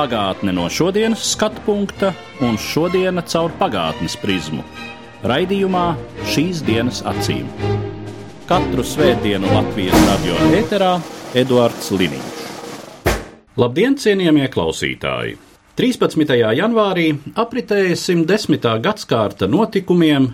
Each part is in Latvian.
Pagātne no šodienas skatu punkta un šodienas caur pagātnes prizmu. Raidījumā šīs dienas acīm. Katru svētdienu Latvijas radio eterā Eduards Liniņš. Labdien, cienījamie klausītāji! 13. janvārī apritēja 110. gadsimta notikumiem,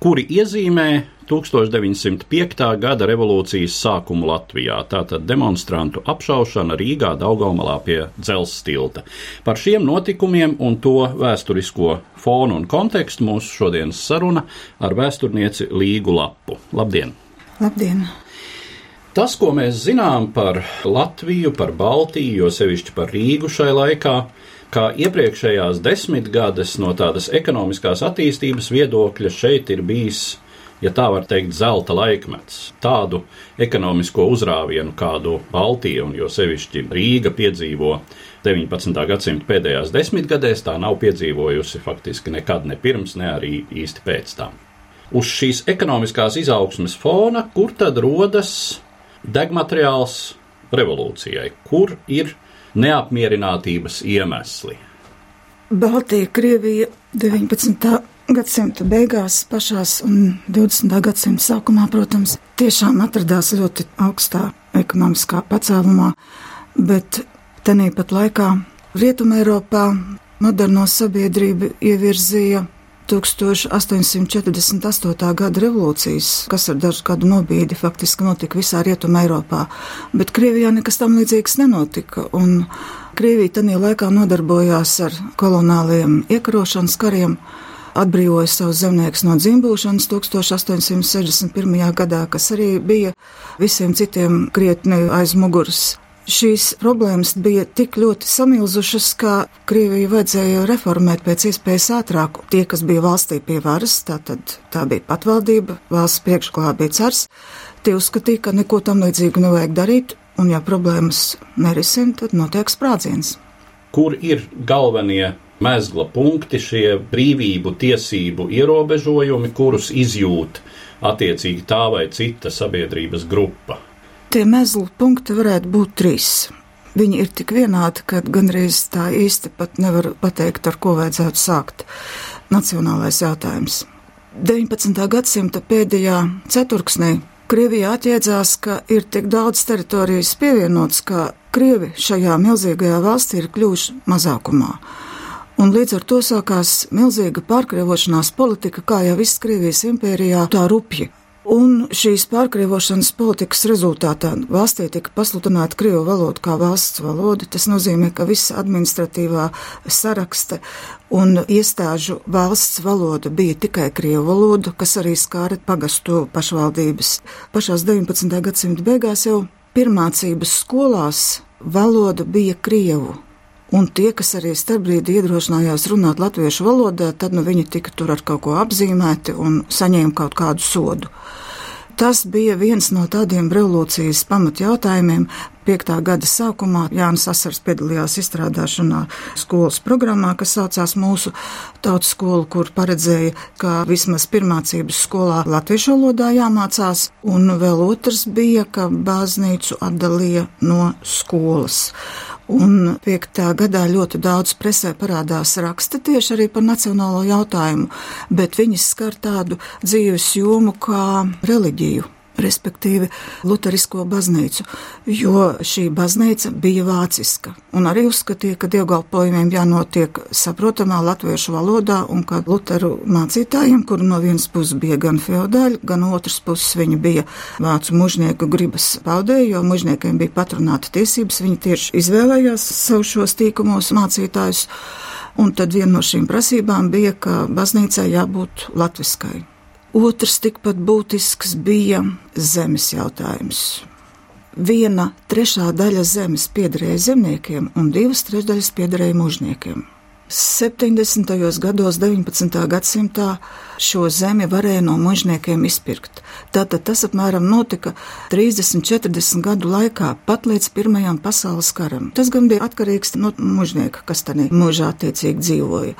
kuri iezīmē 1905. gada revolūcijas sākumu Latvijā. Tātad demonstrantu apšaušana Rīgā, Daugamalā pie dzelzceļa tilta. Par šiem notikumiem un to vēsturisko fonu un kontekstu mūsu šodienas saruna ar vēsturnieci Līgu Lapu. Labdien! Labdien! Tas, ko mēs zinām par Latviju, par Baltiju, jo sevišķi par Rīgu šai laikā, kā iepriekšējās desmitgades no tādas ekonomiskās attīstības viedokļa šeit ir bijis, ja tā var teikt, zelta laikmets. Tādu ekonomisko uzrāvienu, kādu Baltija un jo sevišķi Rīga piedzīvo 19. gadsimta pēdējās desmitgadēs, tā nav piedzīvojusi faktiski nekad ne pirms, ne arī īsti pēc tam. Uz šīs ekonomiskās izaugsmes fona, kur tad rodas degmateriāls revolūcijai, kur ir neapmierinātības iemesli. Baltija, Krievija 19. Gadsimta beigās, pašās un 20. gadsimta sākumā, protams, tiešām atradās ļoti augstā ekonomiskā pacēlumā, bet tenīpat laikā Rietumē Eiropā moderno sabiedrību ievirzīja 1848. gada revolūcijas, kas ar dažu gadu nobīdi faktiski notika visā Rietumē Eiropā, bet Krievijā nekas tam līdzīgs nenotika. Krievija tajā laikā nodarbojās ar kolonāliem iekarošanas kariem, atbrīvoja savus zemniekus no dzimbūšanas 1861. gadā, kas arī bija visiem citiem krietni aiz muguras. Šīs problēmas bija tik ļoti samilzušas, ka Krieviju vajadzēja reformēt pēc iespējas ātrāk. Tie, kas bija valstī pie varas, tātad tā bija patvaldība, valsts priekšklā bija cars, tie uzskatīja, ka neko tam līdzīgu nevajag darīt, un ja problēmas nerisina, tad notiek sprādziens. Kur ir galvenie mezgla punkti, šie brīvību, tiesību ierobežojumi, kurus izjūt attiecīgi tā vai cita sabiedrības grupa? Tie mezgla punkti varētu būt trīs. Viņi ir tik vienādi, ka gandrīz tā īsti pat nevar pateikt, ar ko vajadzētu sākt. Nacionālais jautājums. 19. gadsimta pēdējā ceturksnī Krievija atjēdzās, ka ir tik daudz teritorijas pievienots, ka Krievi šajā milzīgajā valstī ir kļuvuši mazākumā. Un līdz ar to sākās milzīga pārkrievošanās politika, kā jau viss Krievijas impērijā, tā rupji. Un šīs pārkrievošanas politikas rezultātā valstī tika pasludināta krievu valoda kā valsts valoda. Tas nozīmē, ka visa administratīvā saraksta un iestāžu valsts valoda bija tikai krievu valoda, kas arī skāra pagastu pašvaldības. Pašās 19. gadsimta beigās jau pirmācības skolās valoda bija krievu. Un tie, kas arī starpbrīdī iedrošinājās runāt latviešu valodā, tad nu, viņi tika tur ar kaut ko apzīmēti un saņēma kaut kādu sodu. Tas bija viens no tādiem revolūcijas pamatjautājumiem. 5. gada sākumā Jānis Asars piedalījās izstrādāšanā skolas programmā, kas saucās mūsu tautas skola, kur paredzēja, ka vismaz pirmācības skolā latviešu valodā jāmācās, un vēl otrs bija, ka baznīcu atdalīja no skolas. Un 5. gadā ļoti daudz presē parādās raksti tieši arī par nacionālo jautājumu, bet viņi skar tādu dzīves jomu kā reliģiju respektīvi Lutherisko baznīcu, jo šī baznīca bija vāciska un arī uzskatīja, ka dievkalpojumiem jānotiek saprotamā latviešu valodā un ka Lutheru mācītājiem, kuru no vienas puses bija gan feodāļi, gan otras puses viņi bija vācu mužnieku gribas paudēji, jo mužniekiem bija patrunāta tiesības, viņi tieši izvēlējās sev šos tīkumos mācītājus. Un tad viena no šīm prasībām bija, ka baznīcai jābūt latviskai. Otrs tikpat būtisks bija zemes jautājums. Viena trešā daļa zemes piederēja zemniekiem, un divas trešdaļas piederēja mužniekiem. 70. gados, 19. gadsimtā šo zemi varēja no mužniekiem izpirkt. Tātad tas apmēram notika 30, 40 gadu laikā, pat līdz Pirmajam pasaules karam. Tas gan bija atkarīgs no mužnieka, kas tajā mūžā attiecīgi dzīvoja.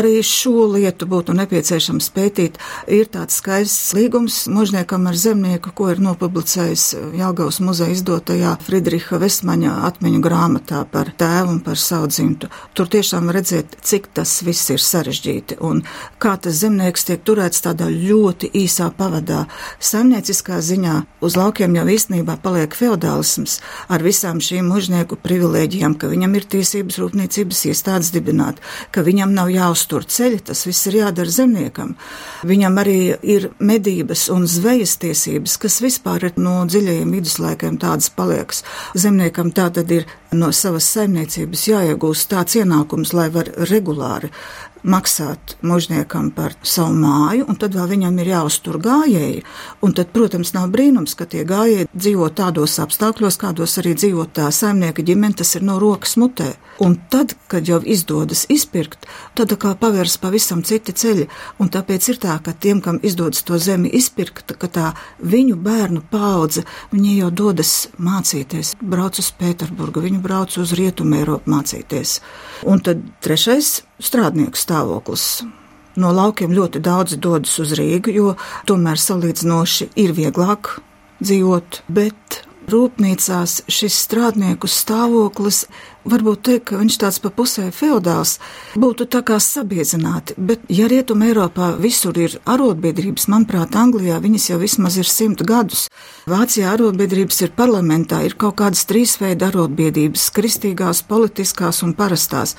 Arī šo lietu būtu nepieciešams pētīt. Ir tāds skaists līgums mužniekam ar zemnieku, ko ir nopublicējis Jāgaus muzeja izdotajā Friedriha Vesmaņa atmiņu grāmatā par tēvu un par savu dzimtu. Tur tiešām redzēt, cik tas viss ir sarežģīti un kā tas zemnieks tiek turēts tādā ļoti īsā pavadā. Saimnieciskā ziņā uz laukiem jau īstenībā paliek feodālisms ar visām šīm mužnieku privilēģijām, ka viņam ir tiesības rūpniecības iestādes dibināt, ka viņam nav jāuztur ceļi, tas viss ir jādara zemniekam. Viņam arī ir medības un zvejas tiesības, kas vispār ir no dziļajiem viduslaikiem tādas paliekas. Zemniekam tā tad ir no savas saimniecības jāiegūst tāds ienākums, lai var regulāri maksāt mužniekam par savu māju, un tad vēl viņam ir jāuztur gājēji. Un tad, protams, nav brīnums, ka tie gājēji dzīvo tādos apstākļos, kādos arī dzīvo tā saimnieka ģimene, tas ir no rokas mutē. Un tad, kad jau izdodas izpirkt, tad kā pavērs pavisam citi ceļi, un tāpēc ir tā, ka tiem, kam izdodas to zemi izpirkt, ka tā viņu bērnu paudze, viņi jau dodas mācīties, brauc uz Pēterburgu, viņi brauc uz Rietumu Eiropu mācīties. Un tad trešais strādnieku stāvoklis. No laukiem ļoti daudz dodas uz Rīgu, jo tomēr salīdzinoši ir vieglāk dzīvot, bet rūpnīcās šis strādnieku stāvoklis varbūt teikt, ka viņš tāds pa pusē feodāls, būtu tā kā sabiedzināti, bet ja Rietuma Eiropā visur ir arotbiedrības, manuprāt, Anglijā viņas jau vismaz ir simt gadus. Vācijā arotbiedrības ir parlamentā, ir kaut kādas trīs veida arotbiedrības - kristīgās, politiskās un parastās.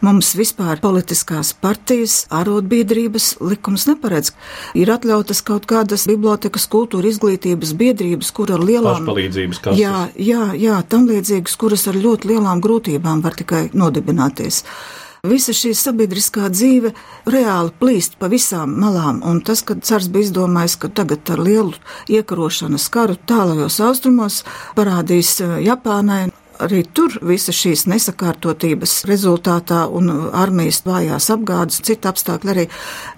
Mums vispār politiskās partijas, arotbiedrības likums neparedz. Ir atļautas kaut kādas bibliotekas, kultūra, izglītības biedrības, kur ar lielām palīdzības kases. Jā, jā, jā, tam līdzīgas, kuras ar ļoti lielām grūtībām grūtībām var tikai nodibināties. Visa šī sabiedriskā dzīve reāli plīst pa visām malām, un tas, kad cars bija izdomājis, ka tagad ar lielu iekarošanas karu tālajos austrumos parādīs eh, Japānai arī tur visas šīs nesakārtotības rezultātā un armijas vājās apgādes, cita apstākļi arī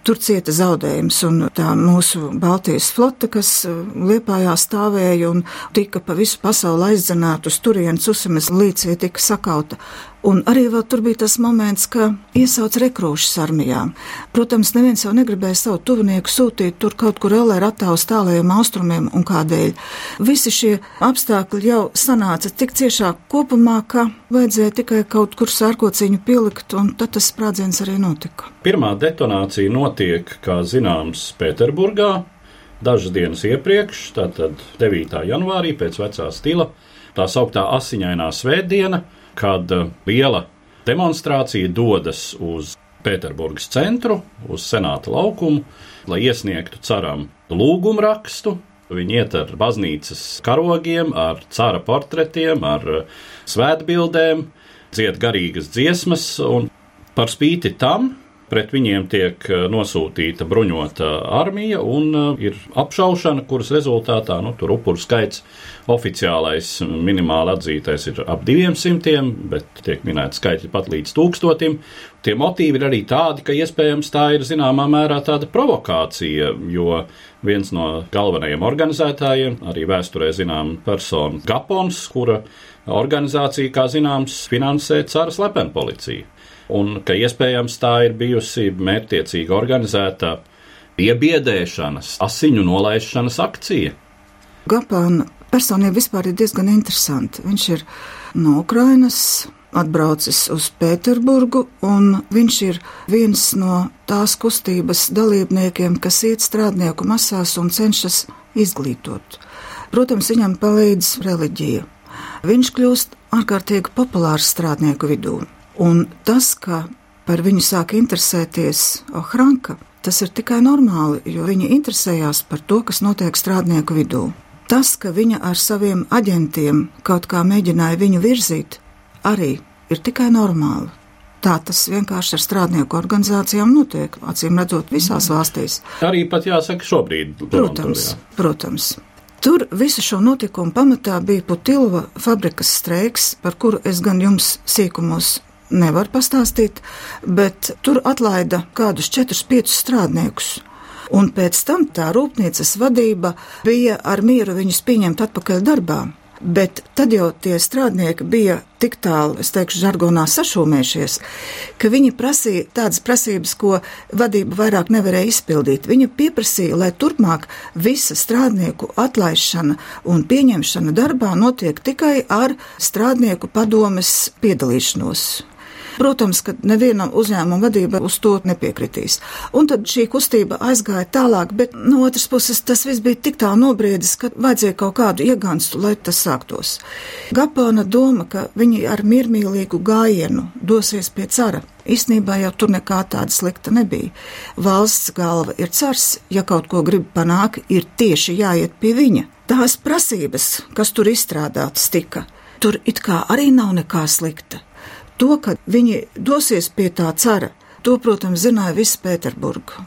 tur cieta zaudējums. Un tā mūsu Baltijas flote, kas uh, Liepājā stāvēja un tika pa visu pasauli aizdzenāta uz turienes usimes līdz tika sakauta. Un arī vēl tur bija tas moments, ka iesauc rekrūšas armijām. Protams, neviens jau negribēja savu tuvinieku sūtīt tur kaut kur ellē ratā uz tālajiem austrumiem un kādēļ. Visi šie apstākļi jau sanāca tik ciešā kopumā, ka vajadzēja tikai kaut kur sārkociņu pielikt, un tad tas sprādziens arī notika. Pirmā detonācija notiek, kā zināms, Pēterburgā. Dažas dienas iepriekš, tātad 9. janvārī pēc vecā stila, tā sauktā asiņainā svētdiena, kad eh, liela demonstrācija dodas uz Pēterburgas centru, uz senāta laukumu, lai iesniegtu caram lūgumu rakstu. Viņi iet ar baznīcas karogiem, ar cara portretiem, ar eh, svētbildēm, dzied garīgas dziesmas, un par spīti tam pret viņiem tiek eh, nosūtīta bruņota armija un eh, ir apšaušana, kuras rezultātā nu, tur upuru skaits oficiālais minimāli atzītais ir ap 200, bet tiek minēti skaitļi pat līdz tūkstotim. Tie motīvi ir arī tādi, ka iespējams tā ir zināmā mērā tāda provokācija, jo viens no galvenajiem organizētājiem, arī vēsturē zinām persona Gapons, kura organizācija, kā zināms, finansē cara slepenu policiju un ka iespējams tā ir bijusi mērķtiecīgi organizēta iebiedēšanas, asiņu nolaišanas akcija. Gapāna personība vispār ir diezgan interesanta. Viņš ir no Ukrainas, atbraucis uz Pēterburgu, un viņš ir viens no tās kustības dalībniekiem, kas iet strādnieku masās un cenšas izglītot. Protams, viņam palīdz reliģija. Viņš kļūst ārkārtīgi populārs strādnieku vidū. Un tas, ka par viņu sāk interesēties Ohranka, tas ir tikai normāli, jo viņi interesējās par to, kas notiek strādnieku vidū. Tas, ka viņa ar saviem aģentiem kaut kā mēģināja viņu virzīt, arī ir tikai normāli. Tā tas vienkārši ar strādnieku organizācijām notiek, acīm redzot, visās valstīs. Arī pat jāsaka, šobrīd. Protams, protams. Tur visu šo notikumu pamatā bija Putilova fabrikas streiks, par kuru es gan jums sīkumos nevar pastāstīt, bet tur atlaida kādus 4-5 strādniekus. Un pēc tam tā rūpnīcas vadība bija ar mieru viņus pieņemt atpakaļ darbā. Bet tad jau tie strādnieki bija tik tālu, es teikšu, žargonā sašūmējušies, ka viņi prasīja tādas prasības, ko vadība vairāk nevarēja izpildīt. Viņa pieprasīja, lai turpmāk visa strādnieku atlaišana un pieņemšana darbā notiek tikai ar strādnieku padomes piedalīšanos. Protams, ka nevienam uzņēmuma vadība uz to nepiekritīs. Un tad šī kustība aizgāja tālāk, bet no otras puses tas viss bija tik tā nobriedis, ka vajadzēja kaut kādu iegānstu, lai tas sāktos. Gapāna doma, ka viņi ar miermīlīgu gājienu dosies pie cara. Īsnībā jau tur nekā tāda slikta nebija. Valsts galva ir cars, ja kaut ko grib panākt, ir tieši jāiet pie viņa. Tās prasības, kas tur izstrādātas, tika, tur it kā arī nav nekā slikta. To, ka viņi dosies pie tā cara, to, protams, zināja visa Pēterburga.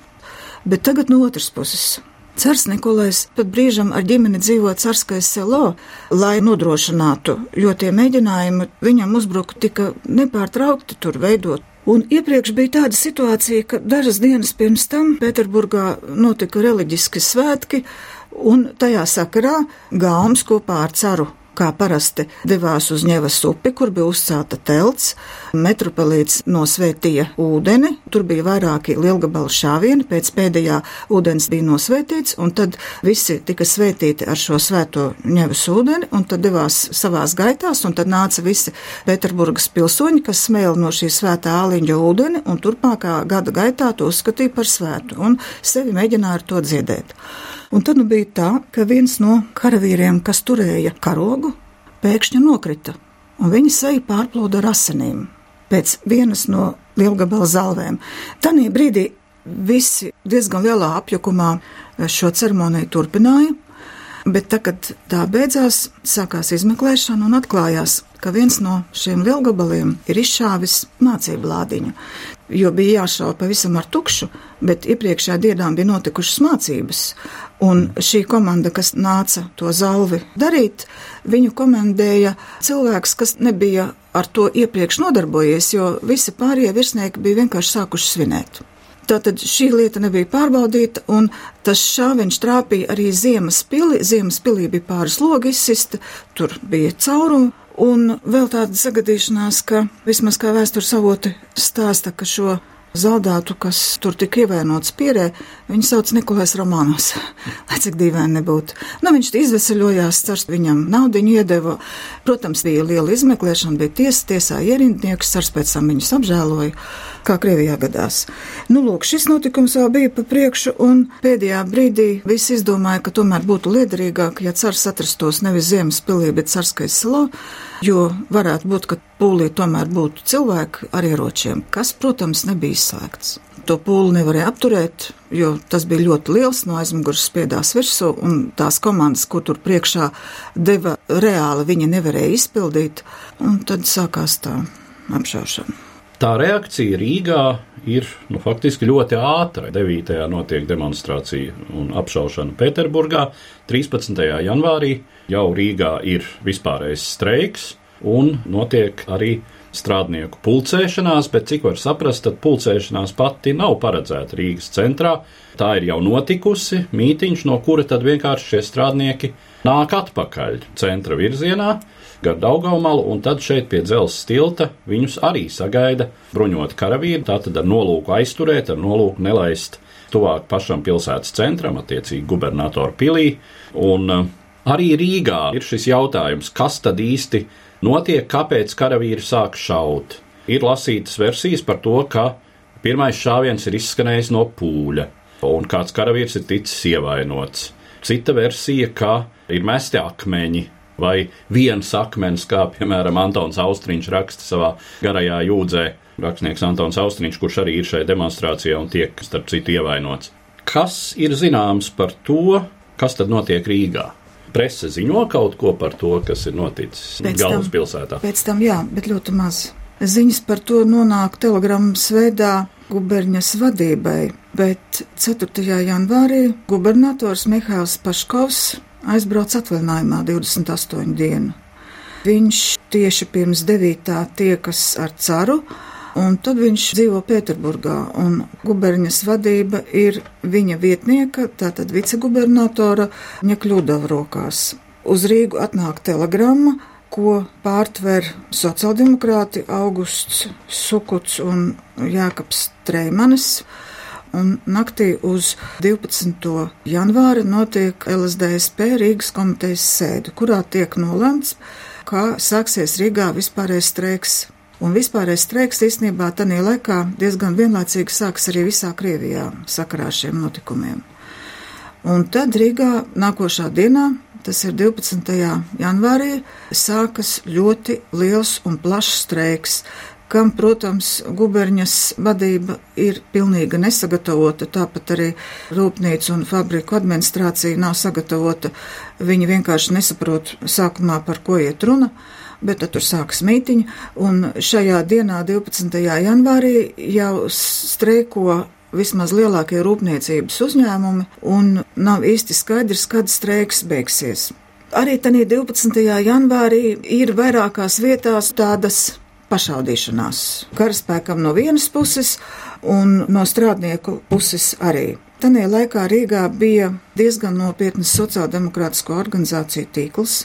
Bet tagad no otras puses. Cars Nikolais pat brīžam ar ģimeni dzīvo Carskais selo, lai nodrošinātu, jo tie mēģinājumi viņam uzbrukt tika nepārtraukti tur veidot. Un iepriekš bija tāda situācija, ka dažas dienas pirms tam Pēterburgā notika reliģiski svētki, un tajā sakarā Gaums kopā ar caru kā parasti devās uz ņevas upi, kur bija uzcelta telts. Metropolīts nosvētīja ūdeni, tur bija vairāki lielgabalu šāvieni, pēc pēdējā ūdens bija nosvētīts, un tad visi tika svētīti ar šo svēto ņevas ūdeni, un tad devās savās gaitās, un tad nāca visi Pēterburgas pilsoņi, kas smēla no šī svētā āliņa ūdeni, un turpmākā gada gaitā to uzskatīja par svētu, un sevi mēģināja ar to dziedēt. Un tad nu bija tā, ka viens no karavīriem, kas turēja karogu, pēkšņi nokrita, un viņa seja pārplūda ar asinīm pēc vienas no lielgabala zālēm. Tanī brīdī visi diezgan lielā apjukumā šo ceremoniju turpināja, bet tad, kad tā beidzās, sākās izmeklēšana un atklājās, ka viens no šiem lielgabaliem ir izšāvis mācību lādiņu jo bija jāšauj pavisam ar tukšu, bet iepriekšējā dienā bija notikušas mācības. Un šī komanda, kas nāca to zalvi darīt, viņu komandēja cilvēks, kas nebija ar to iepriekš nodarbojies, jo visi pārējie virsnieki bija vienkārši sākuši svinēt. Tātad šī lieta nebija pārbaudīta, un tas šāviņš trāpīja arī ziemas pili. Ziemas pilī bija pāris logi izsista, tur bija caurumi, Un vēl tāda sagadīšanās, ka vismaz kā vēstures avoti stāsta, ka šo zaldātu, kas tur tika ievainots pierē, viņu sauc Nikolais Romanovs, lai cik dīvaini nebūtu. Nu, viņš izveseļojās, cars viņam naudiņu iedeva. Protams, bija liela izmeklēšana, bija tiesa, tiesā ierindnieks, cars pēc tam viņus apžēloja kā Krievijā gadās. Nu, lūk, šis notikums vēl bija pa priekšu, un pēdējā brīdī visi izdomāja, ka tomēr būtu liederīgāk, ja cars atrastos nevis ziemas pilī, bet carskais salā, jo varētu būt, ka pūlī tomēr būtu cilvēki ar ieročiem, kas, protams, nebija izslēgts. To pūli nevarēja apturēt, jo tas bija ļoti liels, no aizmugures spiedās virsū, un tās komandas, ko tur priekšā deva reāli, viņi nevarēja izpildīt, un tad sākās tā apšaušana. Tā reakcija Rīgā ir nu, faktiski ļoti ātra. 9. notiek demonstrācija un apšaušana Pēterburgā. 13. janvārī jau Rīgā ir vispārējais streiks un notiek arī strādnieku pulcēšanās, bet cik var saprast, tad pulcēšanās pati nav paredzēta Rīgas centrā. Tā ir jau notikusi mītiņš, no kura tad vienkārši šie strādnieki nāk atpakaļ centra virzienā gar Daugaumalu, un tad šeit pie dzelzceļa tilta viņus arī sagaida bruņoti karavīri, tātad ar nolūku aizturēt, ar nolūku nelaist tuvāk pašam pilsētas centram, attiecīgi gubernatoru pilī. Un uh, arī Rīgā ir šis jautājums, kas tad īsti notiek, kāpēc karavīri sāk šaut. Ir lasītas versijas par to, ka pirmais šāviens ir izskanējis no pūļa, un kāds karavīrs ir ticis ievainots. Cita versija, ka ir mesti akmeņi vai viens akmens, kā piemēram Antons Austriņš raksta savā garajā jūdzē. Rakstnieks Antons Austriņš, kurš arī ir šajā demonstrācijā un tiek, starp citu, ievainots. Kas ir zināms par to, kas tad notiek Rīgā? Prese ziņo kaut ko par to, kas ir noticis galvaspilsētā. Pēc tam, jā, bet ļoti maz. Ziņas par to nonāk telegrammas veidā guberņas vadībai, bet 4. janvārī gubernators Mihāls Paškovs aizbrauc atvaļinājumā 28 dienu. Viņš tieši pirms devītā tiekas ar caru. Un tad viņš dzīvo Pēterburgā, guberņas vadība ir viņa vietnieka, tātad vicegubernatora Ņekļudava rokās. Uz Rīgu atnāk telegramma, ko pārtver sociāldemokrāti Augusts Sukuts un Jākaps Treimanis. Un naktī uz 12. janvāri notiek LSDSP Rīgas komitejas sēde, kurā tiek nolemts, ka sāksies Rīgā vispārējais streiks Un vispārējais streiks īstenībā tajā laikā diezgan vienlaicīgi sākas arī visā Krievijā sakarā ar šiem notikumiem. Un tad Rīgā nākošā dienā, tas ir 12. janvārī, sākas ļoti liels un plašs streiks, kam, protams, guberņas vadība ir pilnīgi nesagatavota, tāpat arī rūpnīca un fabriku administrācija nav sagatavota. Viņi vienkārši nesaprot sākumā, par ko iet runa bet tur sākas mītiņa, un šajā dienā, 12. janvārī, jau streiko vismaz lielākie rūpniecības uzņēmumi, un nav īsti skaidrs, kad streiks beigsies. Arī tajā 12. janvārī ir vairākās vietās tādas pašaudīšanās. Karaspēkam no vienas puses un no strādnieku puses arī. Tanī laikā Rīgā bija diezgan nopietnas sociāldemokrātisko organizāciju tīkls,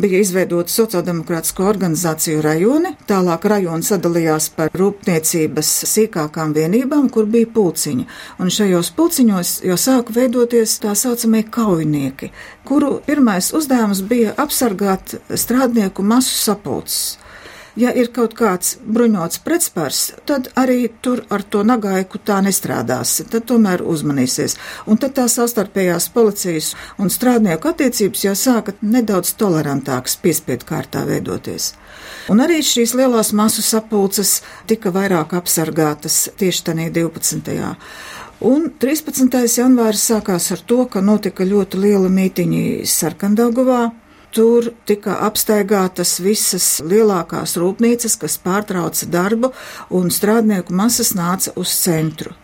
bija izveidota sociāldemokrātisko organizāciju rajoni, tālāk rajoni sadalījās par rūpniecības sīkākām vienībām, kur bija pulciņi, un šajos pulciņos jau sāka veidoties tā saucamie kaujinieki, kuru pirmais uzdevums bija apsargāt strādnieku masu sapulces. Ja ir kaut kāds bruņots pretspārs, tad arī tur ar to nagaiku tā nestrādās. Tad tomēr uzmanīsies. Un tad tā savstarpējās policijas un strādnieku attiecības jau sāka nedaudz tolerantākas piespiedu kārtā veidoties. Un arī šīs lielās masu sapulces tika vairāk apsargātas tieši tajā 12. Un 13. janvāris sākās ar to, ka notika ļoti liela mītiņa Sarkandaugovā, Tur tika apstaigātas visas lielākās rūpnīcas, kas pārtrauca darbu, un strādnieku masas nāca uz centru.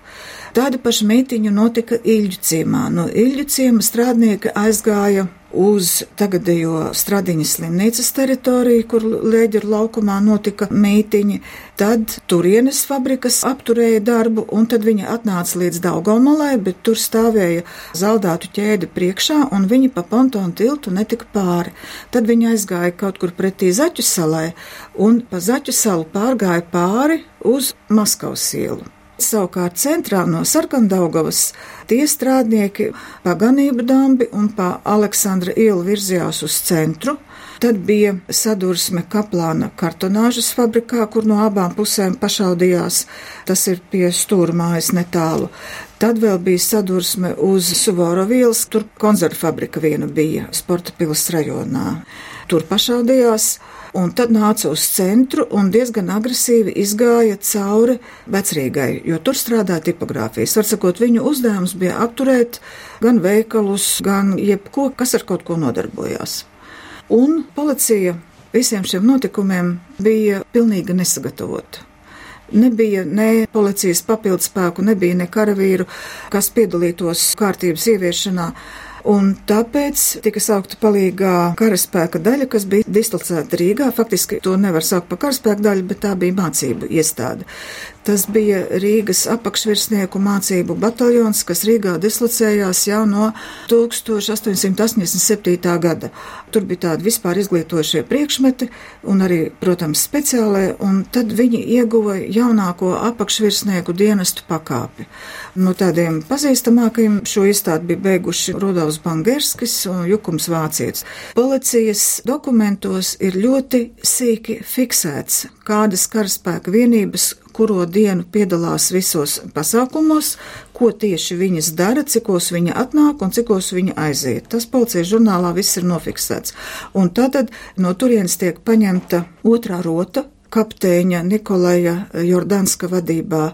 Tāda paša mītiņa notika Ilģu ciemā. No Ilģu ciema strādnieki aizgāja uz tagadējo Stradiņas slimnīcas teritoriju, kur Lēģeru laukumā notika mītiņi. Tad turienes fabrikas apturēja darbu, un tad viņi atnāca līdz Daugomalai, bet tur stāvēja zaldātu ķēdi priekšā, un viņi pa pontonu tiltu netika pāri. Tad viņi aizgāja kaut kur pretī Zaķu salai, un pa Zaķu salu pārgāja pāri uz Maskavas ielu. Savukārt centrā no Sarkandaugavas tie strādnieki pa ganību dambi un pa Aleksandra ielu virzījās uz centru. Tad bija sadursme Kaplāna kartonāžas fabrikā, kur no abām pusēm pašaudījās. Tas ir pie stūrmājas netālu. Tad vēl bija sadursme uz Suvorovielas, tur konzervu fabrika viena bija, Sporta pilas rajonā. Tur pašaudījās un tad nāca uz centru un diezgan agresīvi izgāja cauri vecrīgai, jo tur strādāja tipogrāfijas. Var sakot, viņu uzdevums bija apturēt gan veikalus, gan jebko, kas ar kaut ko nodarbojās. Un policija visiem šiem notikumiem bija pilnīgi nesagatavota. Nebija ne policijas papildspēku, nebija ne karavīru, kas piedalītos kārtības ieviešanā un tāpēc tika saukta palīgā karaspēka daļa, kas bija dislocēta Rīgā. Faktiski to nevar saukt par karaspēka daļu, bet tā bija mācību iestāde. Tas bija Rīgas apakšvirsnieku mācību bataljons, kas Rīgā dislocējās jau no 1887. gada. Tur bija tādi vispār izglītošie priekšmeti un arī, protams, speciālē, un tad viņi ieguva jaunāko apakšvirsnieku dienestu pakāpi. No tādiem pazīstamākajiem šo iestādi bija beiguši Rudolfs Bangerskis un Jukums Vācietis. Policijas dokumentos ir ļoti sīki fiksēts, kādas karaspēka vienības kuro dienu piedalās visos pasākumos, ko tieši viņas dara, cikos viņa atnāk un cikos viņa aiziet. Tas policijas žurnālā viss ir nofiksēts. Un tātad no turienes tiek paņemta otrā rota, kapteiņa Nikolaja Jordanska vadībā.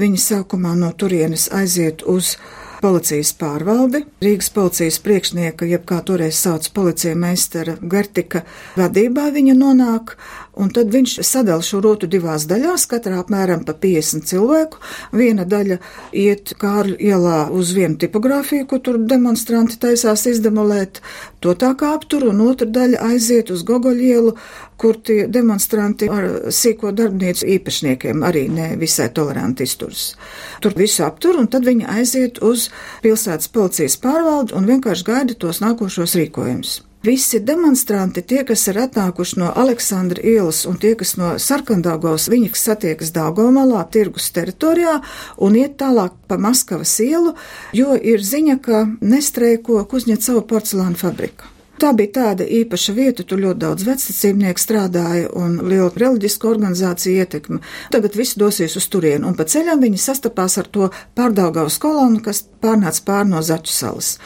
Viņa sākumā no turienes aiziet uz policijas pārvaldi, Rīgas policijas priekšnieka, jeb kā toreiz sauc policija meistara Gertika vadībā viņa nonāk, un tad viņš sadala šo rotu divās daļās, katrā apmēram pa 50 cilvēku. Viena daļa iet Kārļu ielā uz vienu tipogrāfiju, ko tur demonstranti taisās izdemolēt, to tā kā aptur, un otra daļa aiziet uz Gogoļielu, kur tie demonstranti ar sīko darbnīcu īpašniekiem arī ne visai toleranti izturs. Tur visu aptur, un tad viņi aiziet uz pilsētas policijas pārvaldu un vienkārši gaida tos nākošos rīkojumus. Visi demonstranti, tie, kas ir atnākuši no Aleksandra ielas un tie, kas no Sarkandāgos, viņi satiekas Dāgomalā, tirgus teritorijā un iet tālāk pa Maskavas ielu, jo ir ziņa, ka nestreiko Kuzņecavu porcelāna fabrika. Tā bija tāda īpaša vieta, tur ļoti daudz vecticībnieku strādāja un liela reliģiska organizācija ietekme. Tagad visi dosies uz turieni, un pa ceļam viņi sastapās ar to pārdaugavas kolonu, kas pārnāca pār no Zaķu salas.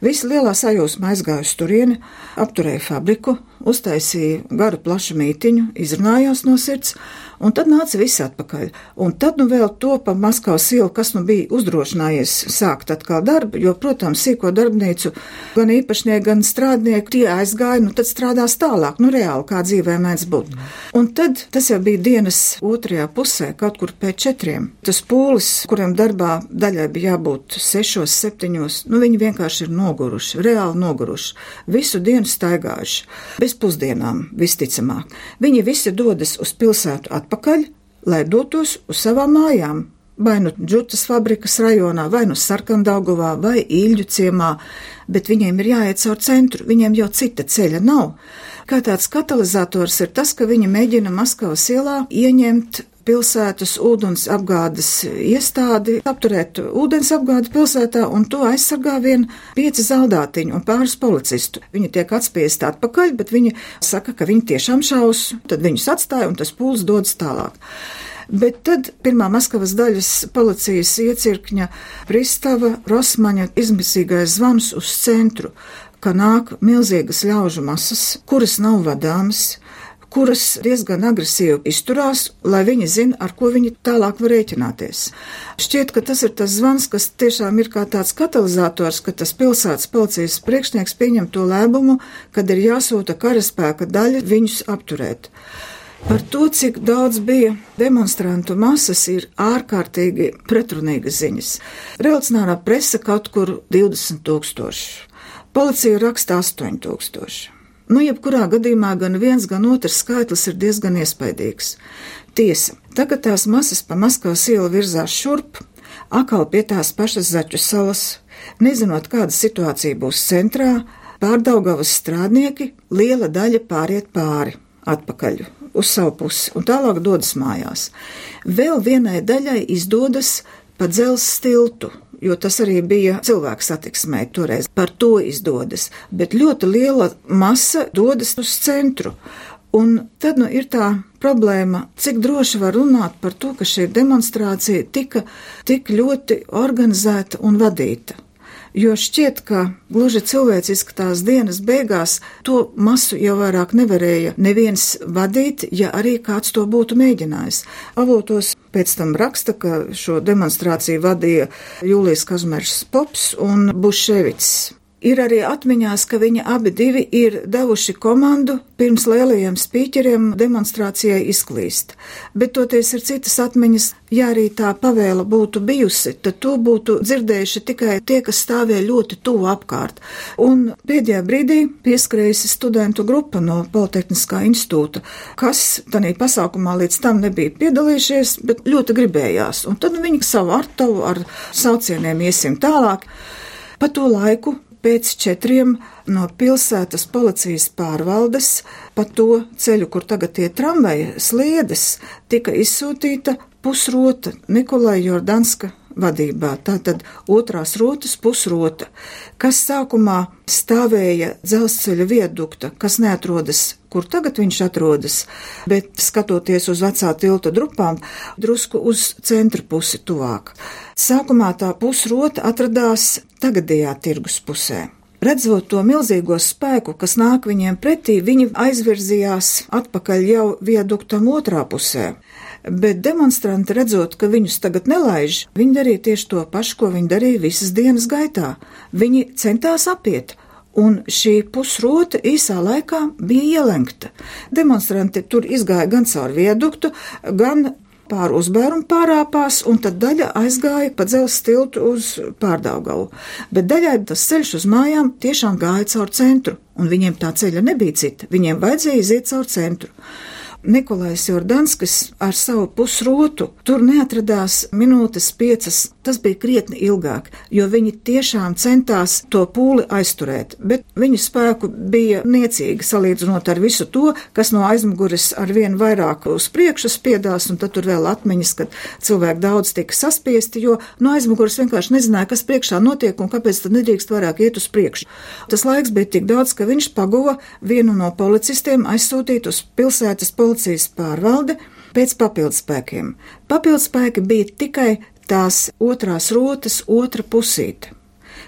Visi lielā sajūsma aizgāja uz turieni, apturēja fabriku, uztaisīja garu plašu mītiņu, izrunājās no sirds, Un tad nāca viss atpakaļ. Un tad nu vēl to pa Maskavas ielu, kas nu bija uzdrošinājies sākt atkal darbu, jo, protams, sīko darbnīcu gan īpašnieki, gan strādnieki tie aizgāja, nu tad strādās tālāk, nu reāli kā dzīvē mēdz būt. Un tad tas jau bija dienas otrajā pusē, kaut kur pēc četriem. Tas pūlis, kuriem darbā daļai bija jābūt sešos, septiņos, nu viņi vienkārši ir noguruši, reāli noguruši, visu dienu staigājuši, bez pusdienām visticamāk. Viņi visi dodas uz pilsētu atpakaļ atpakaļ, lai dotos uz savām mājām. Vai nu džutas fabrikas rajonā, vai nu sarkandaugovā, vai īļu ciemā, bet viņiem ir jāiet caur centru, viņiem jau cita ceļa nav. Kā tāds katalizators ir tas, ka viņi mēģina Maskavas ielā ieņemt pilsētas ūdens apgādes iestādi, apturēt ūdens apgādi pilsētā, un to aizsargā vien pieci zaldātiņi un pāris policistu. Viņi tiek atspiesti atpakaļ, bet viņi saka, ka viņi tiešām šaus, tad viņus atstāja un tas pūls dodas tālāk. Bet tad pirmā Maskavas daļas policijas iecirkņa Pristava Rosmaņa izmisīgais zvans uz centru, ka nāk milzīgas ļaužu masas, kuras nav vadāmas, kuras diezgan agresīvi izturās, lai viņi zina, ar ko viņi tālāk var rēķināties. Šķiet, ka tas ir tas zvans, kas tiešām ir kā tāds katalizators, ka tas pilsētas policijas priekšnieks pieņem to lēmumu, kad ir jāsūta karaspēka daļa viņus apturēt. Par to, cik daudz bija demonstrantu masas, ir ārkārtīgi pretrunīgas ziņas. Revolucionārā presa kaut kur 20 tūkstoši, policija raksta 8 tūkstoši. Nu, jebkurā gadījumā gan viens, gan otrs skaitlis ir diezgan iespaidīgs. Tiesa, tagad tās masas pa Maskavas ielu virzās šurp, atkal pie tās pašas zaķu salas, nezinot, kāda situācija būs centrā, pārdaugavas strādnieki, liela daļa pāriet pāri, atpakaļ uz savu pusi un tālāk dodas mājās. Vēl vienai daļai izdodas pa dzelzs tiltu jo tas arī bija cilvēku satiksmē toreiz. Par to izdodas, bet ļoti liela masa dodas uz centru. Un tad nu, ir tā problēma, cik droši var runāt par to, ka šī demonstrācija tika tik ļoti organizēta un vadīta jo šķiet, ka gluži cilvēciski tās dienas beigās to masu jau vairāk nevarēja neviens vadīt, ja arī kāds to būtu mēģinājis. Avotos pēc tam raksta, ka šo demonstrāciju vadīja Jūlijas Kazmers Pops un Buševits. Ir arī atmiņās, ka viņi abi divi ir devuši komandu pirms lielajiem spīķeriem demonstrācijai izklīst. Bet toties ir citas atmiņas, ja arī tā pavēla būtu bijusi, tad to būtu dzirdējuši tikai tie, kas stāvēja ļoti tuvu apkārt. Un pēdējā brīdī pieskrējusi studentu grupa no Politehniskā institūta, kas tanī pasākumā līdz tam nebija piedalījušies, bet ļoti gribējās. Un tad viņi savu artavu ar saucieniem iesim tālāk. Pa to laiku pēc četriem no pilsētas policijas pārvaldes pa to ceļu, kur tagad tie tramvaja sliedes, tika izsūtīta pusrota Nikolai Jordanska vadībā. Tātad otrās rotas pusrota, kas sākumā stāvēja dzelzceļa viedukta, kas neatrodas, kur tagad viņš atrodas, bet skatoties uz vecā tilta drupām, drusku uz centra pusi tuvāk. Sākumā tā pusrota atradās tagadējā tirgus pusē. Redzot to milzīgo spēku, kas nāk viņiem pretī, viņi aizvirzījās atpakaļ jau viaduktam otrā pusē. Bet demonstranti redzot, ka viņus tagad nelaiž, viņi darīja tieši to pašu, ko viņi darīja visas dienas gaitā. Viņi centās apiet, Un šī pusrota īsā laikā bija ielenkta. Demonstranti tur izgāja gan caur vieduktu, gan pāri uzbērumu pārāpās, un tad daļa aizgāja pa dzelzs tiltu uz pārdaugavu. Bet daļai tas ceļš uz mājām tiešām gāja caur centru, un viņiem tā ceļa nebija cita, viņiem vajadzēja iziet caur centru. Nikolais Jordanskis ar savu pusrotu tur neatradās minūtes piecas. Tas bija krietni ilgāk, jo viņi tiešām centās to pūli aizturēt, bet viņu spēku bija niecīgi salīdzinot ar visu to, kas no aizmugures ar vien vairāk uz priekšu spiedās, un tad tur vēl atmiņas, kad cilvēki daudz tika saspiesti, jo no aizmugures vienkārši nezināja, kas priekšā notiek un kāpēc tad nedrīkst vairāk iet uz priekšu. Tas laiks bija tik daudz, ka viņš paguva vienu no policistiem aizsūtīt uz pilsētas policiju policijas pārvalde pēc papildspēkiem. Papildspēki bija tikai tās otrās rotas otra pusīte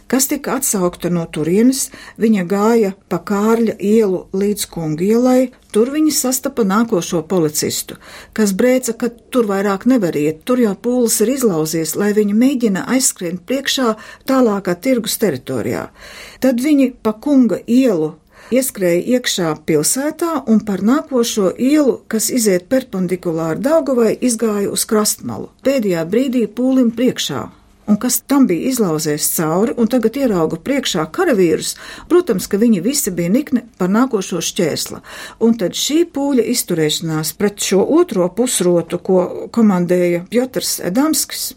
kas tika atsaukta no turienes, viņa gāja pa Kārļa ielu līdz kungielai, tur viņa sastapa nākošo policistu, kas brēca, ka tur vairāk nevar iet, tur jau pūlis ir izlauzies, lai viņa mēģina aizskrien priekšā tālākā tirgus teritorijā. Tad viņi pa kunga ielu ieskrēja iekšā pilsētā un par nākošo ielu, kas iziet perpendikulāri Daugavai, izgāja uz krastmalu. Pēdējā brīdī pūlim priekšā. Un kas tam bija izlauzies cauri, un tagad ierauga priekšā karavīrus, protams, ka viņi visi bija nikni par nākošo šķērsla. Un tad šī pūļa izturēšanās pret šo otro pusrotu, ko komandēja Piotrs Edamskis,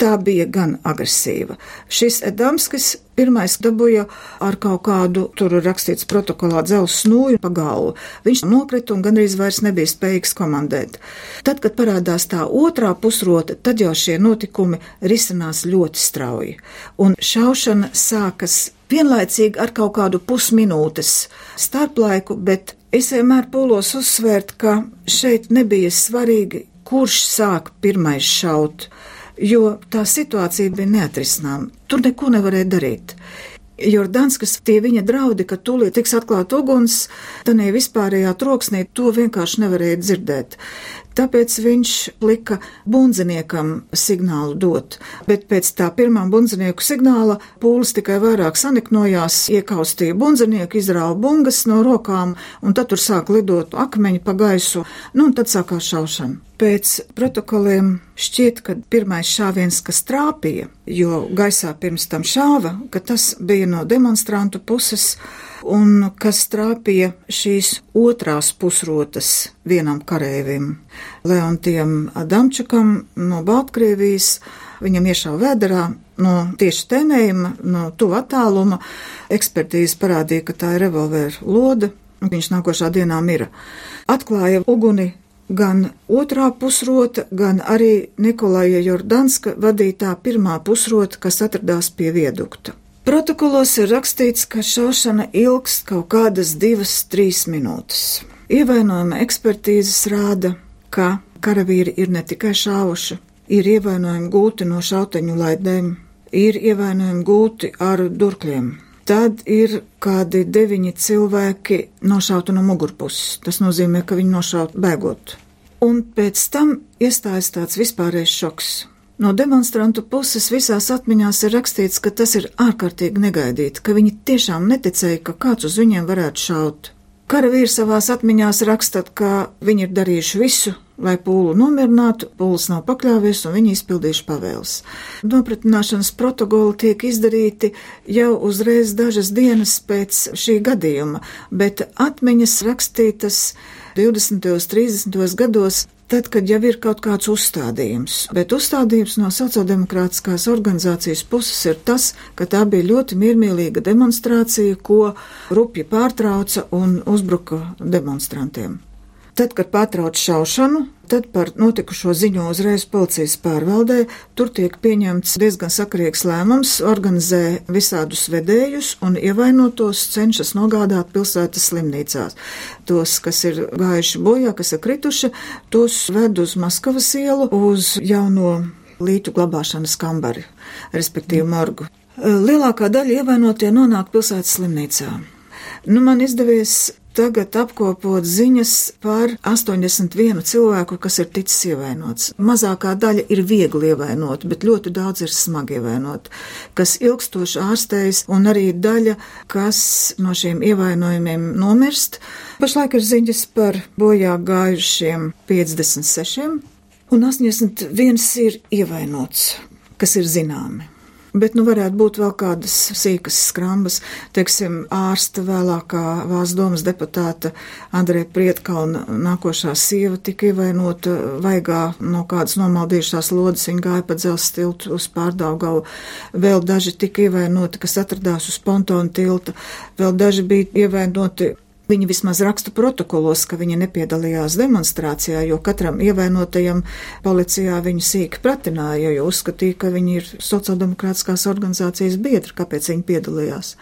Tā bija gan agresīva. Šis Edamskis pirmais dabūja ar kaut kādu, tur rakstīts protokolā, dzelzs snūju pa galvu. Viņš nokrita un gandrīz vairs nebija spējīgs komandēt. Tad, kad parādās tā otrā pusrota, tad jau šie notikumi risinās ļoti strauji. Un šaušana sākas vienlaicīgi ar kaut kādu pusminūtes starplaiku, bet es vienmēr pūlos uzsvērt, ka šeit nebija svarīgi, kurš sāk pirmais šaut jo tā situācija bija neatrisināma. Tur neko nevarēja darīt. Jordānskas tie viņa draudi, ka tūlīt tiks atklāt uguns, tad vispārējā troksnī to vienkārši nevarēja dzirdēt. Tāpēc viņš lika bundziniekam signālu dot, bet pēc tā pirmā bundzinieku signāla pūlis tikai vairāk saniknojās, iekaustīja bundzinieku, izrāva bungas no rokām, un tad tur sāk lidot akmeņi pa gaisu, nu un tad sākās šaušana. Pēc protokoliem šķiet, ka pirmais šāviens, kas trāpīja, jo gaisā pirms tam šāva, ka tas bija no demonstrantu puses, un kas trāpīja šīs otrās pusrotas vienam karēvim, Leontiem Adamčakam no Baltkrievijas. Viņam iešāva vēderā no tieši tēmējuma, no tuva attāluma. Ekspertīze parādīja, ka tā ir revolvēra lode, un viņš nākošā dienā mira. Atklāja uguni gan otrā pusrota, gan arī Nikolaja Jordanska vadītā pirmā pusrota, kas atradās pie viedukta. Protokolos ir rakstīts, ka šaušana ilgst kaut kādas divas, trīs minūtes. Ievainojuma ekspertīzes rāda, ka karavīri ir ne tikai šāvuši, ir ievainojumi gūti no šauteņu laidēm, ir ievainojumi gūti ar durkļiem. Tad ir kādi deviņi cilvēki nošauti no mugurpuses. Tas nozīmē, ka viņi nošauti bēgot. Un pēc tam iestājas tāds vispārējais šoks. No demonstrantu puses visās atmiņās ir rakstīts, ka tas ir ārkārtīgi negaidīti, ka viņi tiešām neticēja, ka kāds uz viņiem varētu šaut. Karavīrs savās atmiņās rakstat, ka viņi ir darījuši visu, lai pūlu nomierinātu, pūlis nav pakļāvies un viņi izpildījuši pavēles. Nopratināšanas protokoli tiek izdarīti jau uzreiz dažas dienas pēc šī gadījuma, bet atmiņas rakstītas 20. un 30. gados tad, kad jau ir kaut kāds uzstādījums. Bet uzstādījums no sociāldemokrātiskās organizācijas puses ir tas, ka tā bija ļoti miermīlīga demonstrācija, ko rupji pārtrauca un uzbruka demonstrantiem. Tad, kad pārtrauc šaušanu, tad par notikušo ziņo uzreiz policijas pārvaldē. Tur tiek pieņemts diezgan sakarīgs lēmums, organizē visādus vedējus un ievainotos cenšas nogādāt pilsētas slimnīcās. Tos, kas ir gājuši bojā, kas ir krituši, tos ved uz Maskavas ielu, uz jauno lītu glabāšanas kambari, respektīvi morgu. Lielākā daļa ievainotie nonāk pilsētas slimnīcā. Nu, man izdevies tagad apkopot ziņas par 81 cilvēku, kas ir ticis ievainots. Mazākā daļa ir viegli ievainota, bet ļoti daudz ir smagi ievainota, kas ilgstoši ārstējas, un arī daļa, kas no šiem ievainojumiem nomirst. Pašlaik ir ziņas par bojā gājušiem 56, un 81 ir ievainots, kas ir zināmi. Bet, nu, varētu būt vēl kādas sīkas skrambas, teiksim, ārsta vēlākā Vācu domas deputāta Andrija Prietkalna nākošā sieva tika ievainota vaigā no kādas nomaldījušās lodas, viņa gāja pa dzelzs tiltu uz pārdaugavu, vēl daži tika ievainoti, kas atradās uz pontona tilta, vēl daži bija ievainoti Viņi vismaz raksta protokolos, ka viņi nepiedalījās demonstrācijā, jo katram ievainotajam policijā viņu sīki pratināja, jo uzskatīja, ka viņi ir sociāldemokrātiskās organizācijas biedri, kāpēc viņi piedalījās.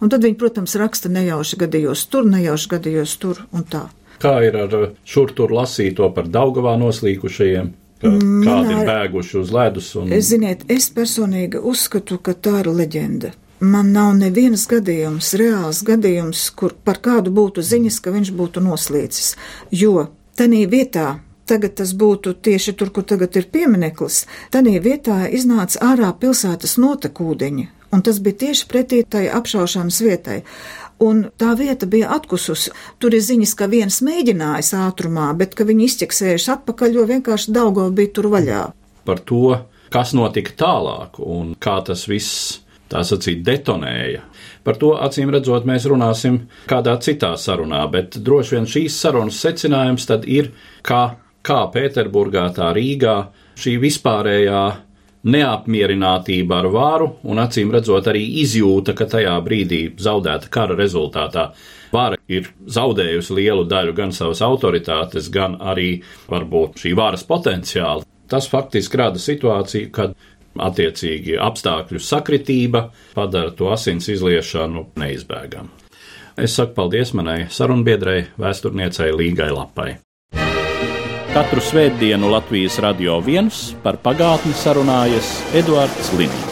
Un tad viņi, protams, raksta nejauši gadījos tur, nejauši gadījos tur un tā. Kā ir ar šur tur lasīto par Daugavā noslīkušajiem? Kādi ir bēguši uz ledus? Un... Ziniet, es personīgi uzskatu, ka tā ir leģenda. Man nav nevienas gadījums, reāls gadījums, kur par kādu būtu ziņas, ka viņš būtu noslīcis, jo tenī vietā tagad tas būtu tieši tur, kur tagad ir piemineklis, tanī vietā iznāca ārā pilsētas notekūdeņi, un tas bija tieši pretī tai apšaušanas vietai. Un tā vieta bija atkususi. Tur ir ziņas, ka viens mēģinājis ātrumā, bet ka viņi izķeksējuši atpakaļ, jo vienkārši Daugo bija tur vaļā. Par to, kas notika tālāk un kā tas viss tā sacīt, detonēja. Par to acīm redzot, mēs runāsim kādā citā sarunā, bet droši vien šīs sarunas secinājums tad ir, ka kā Pēterburgā, tā Rīgā šī vispārējā neapmierinātība ar varu un acīm redzot arī izjūta, ka tajā brīdī zaudēta kara rezultātā vara ir zaudējusi lielu daļu gan savas autoritātes, gan arī varbūt šī varas potenciālu. Tas faktiski rada situāciju, kad attiecīgi apstākļu sakritība padara to asins izliešanu neizbēgamu. Es saku paldies manai sarunbiedrei, vēsturniecei Līgai Lapai. Katru svētdienu Latvijas radio viens par pagātni sarunājas Eduards Līniņš.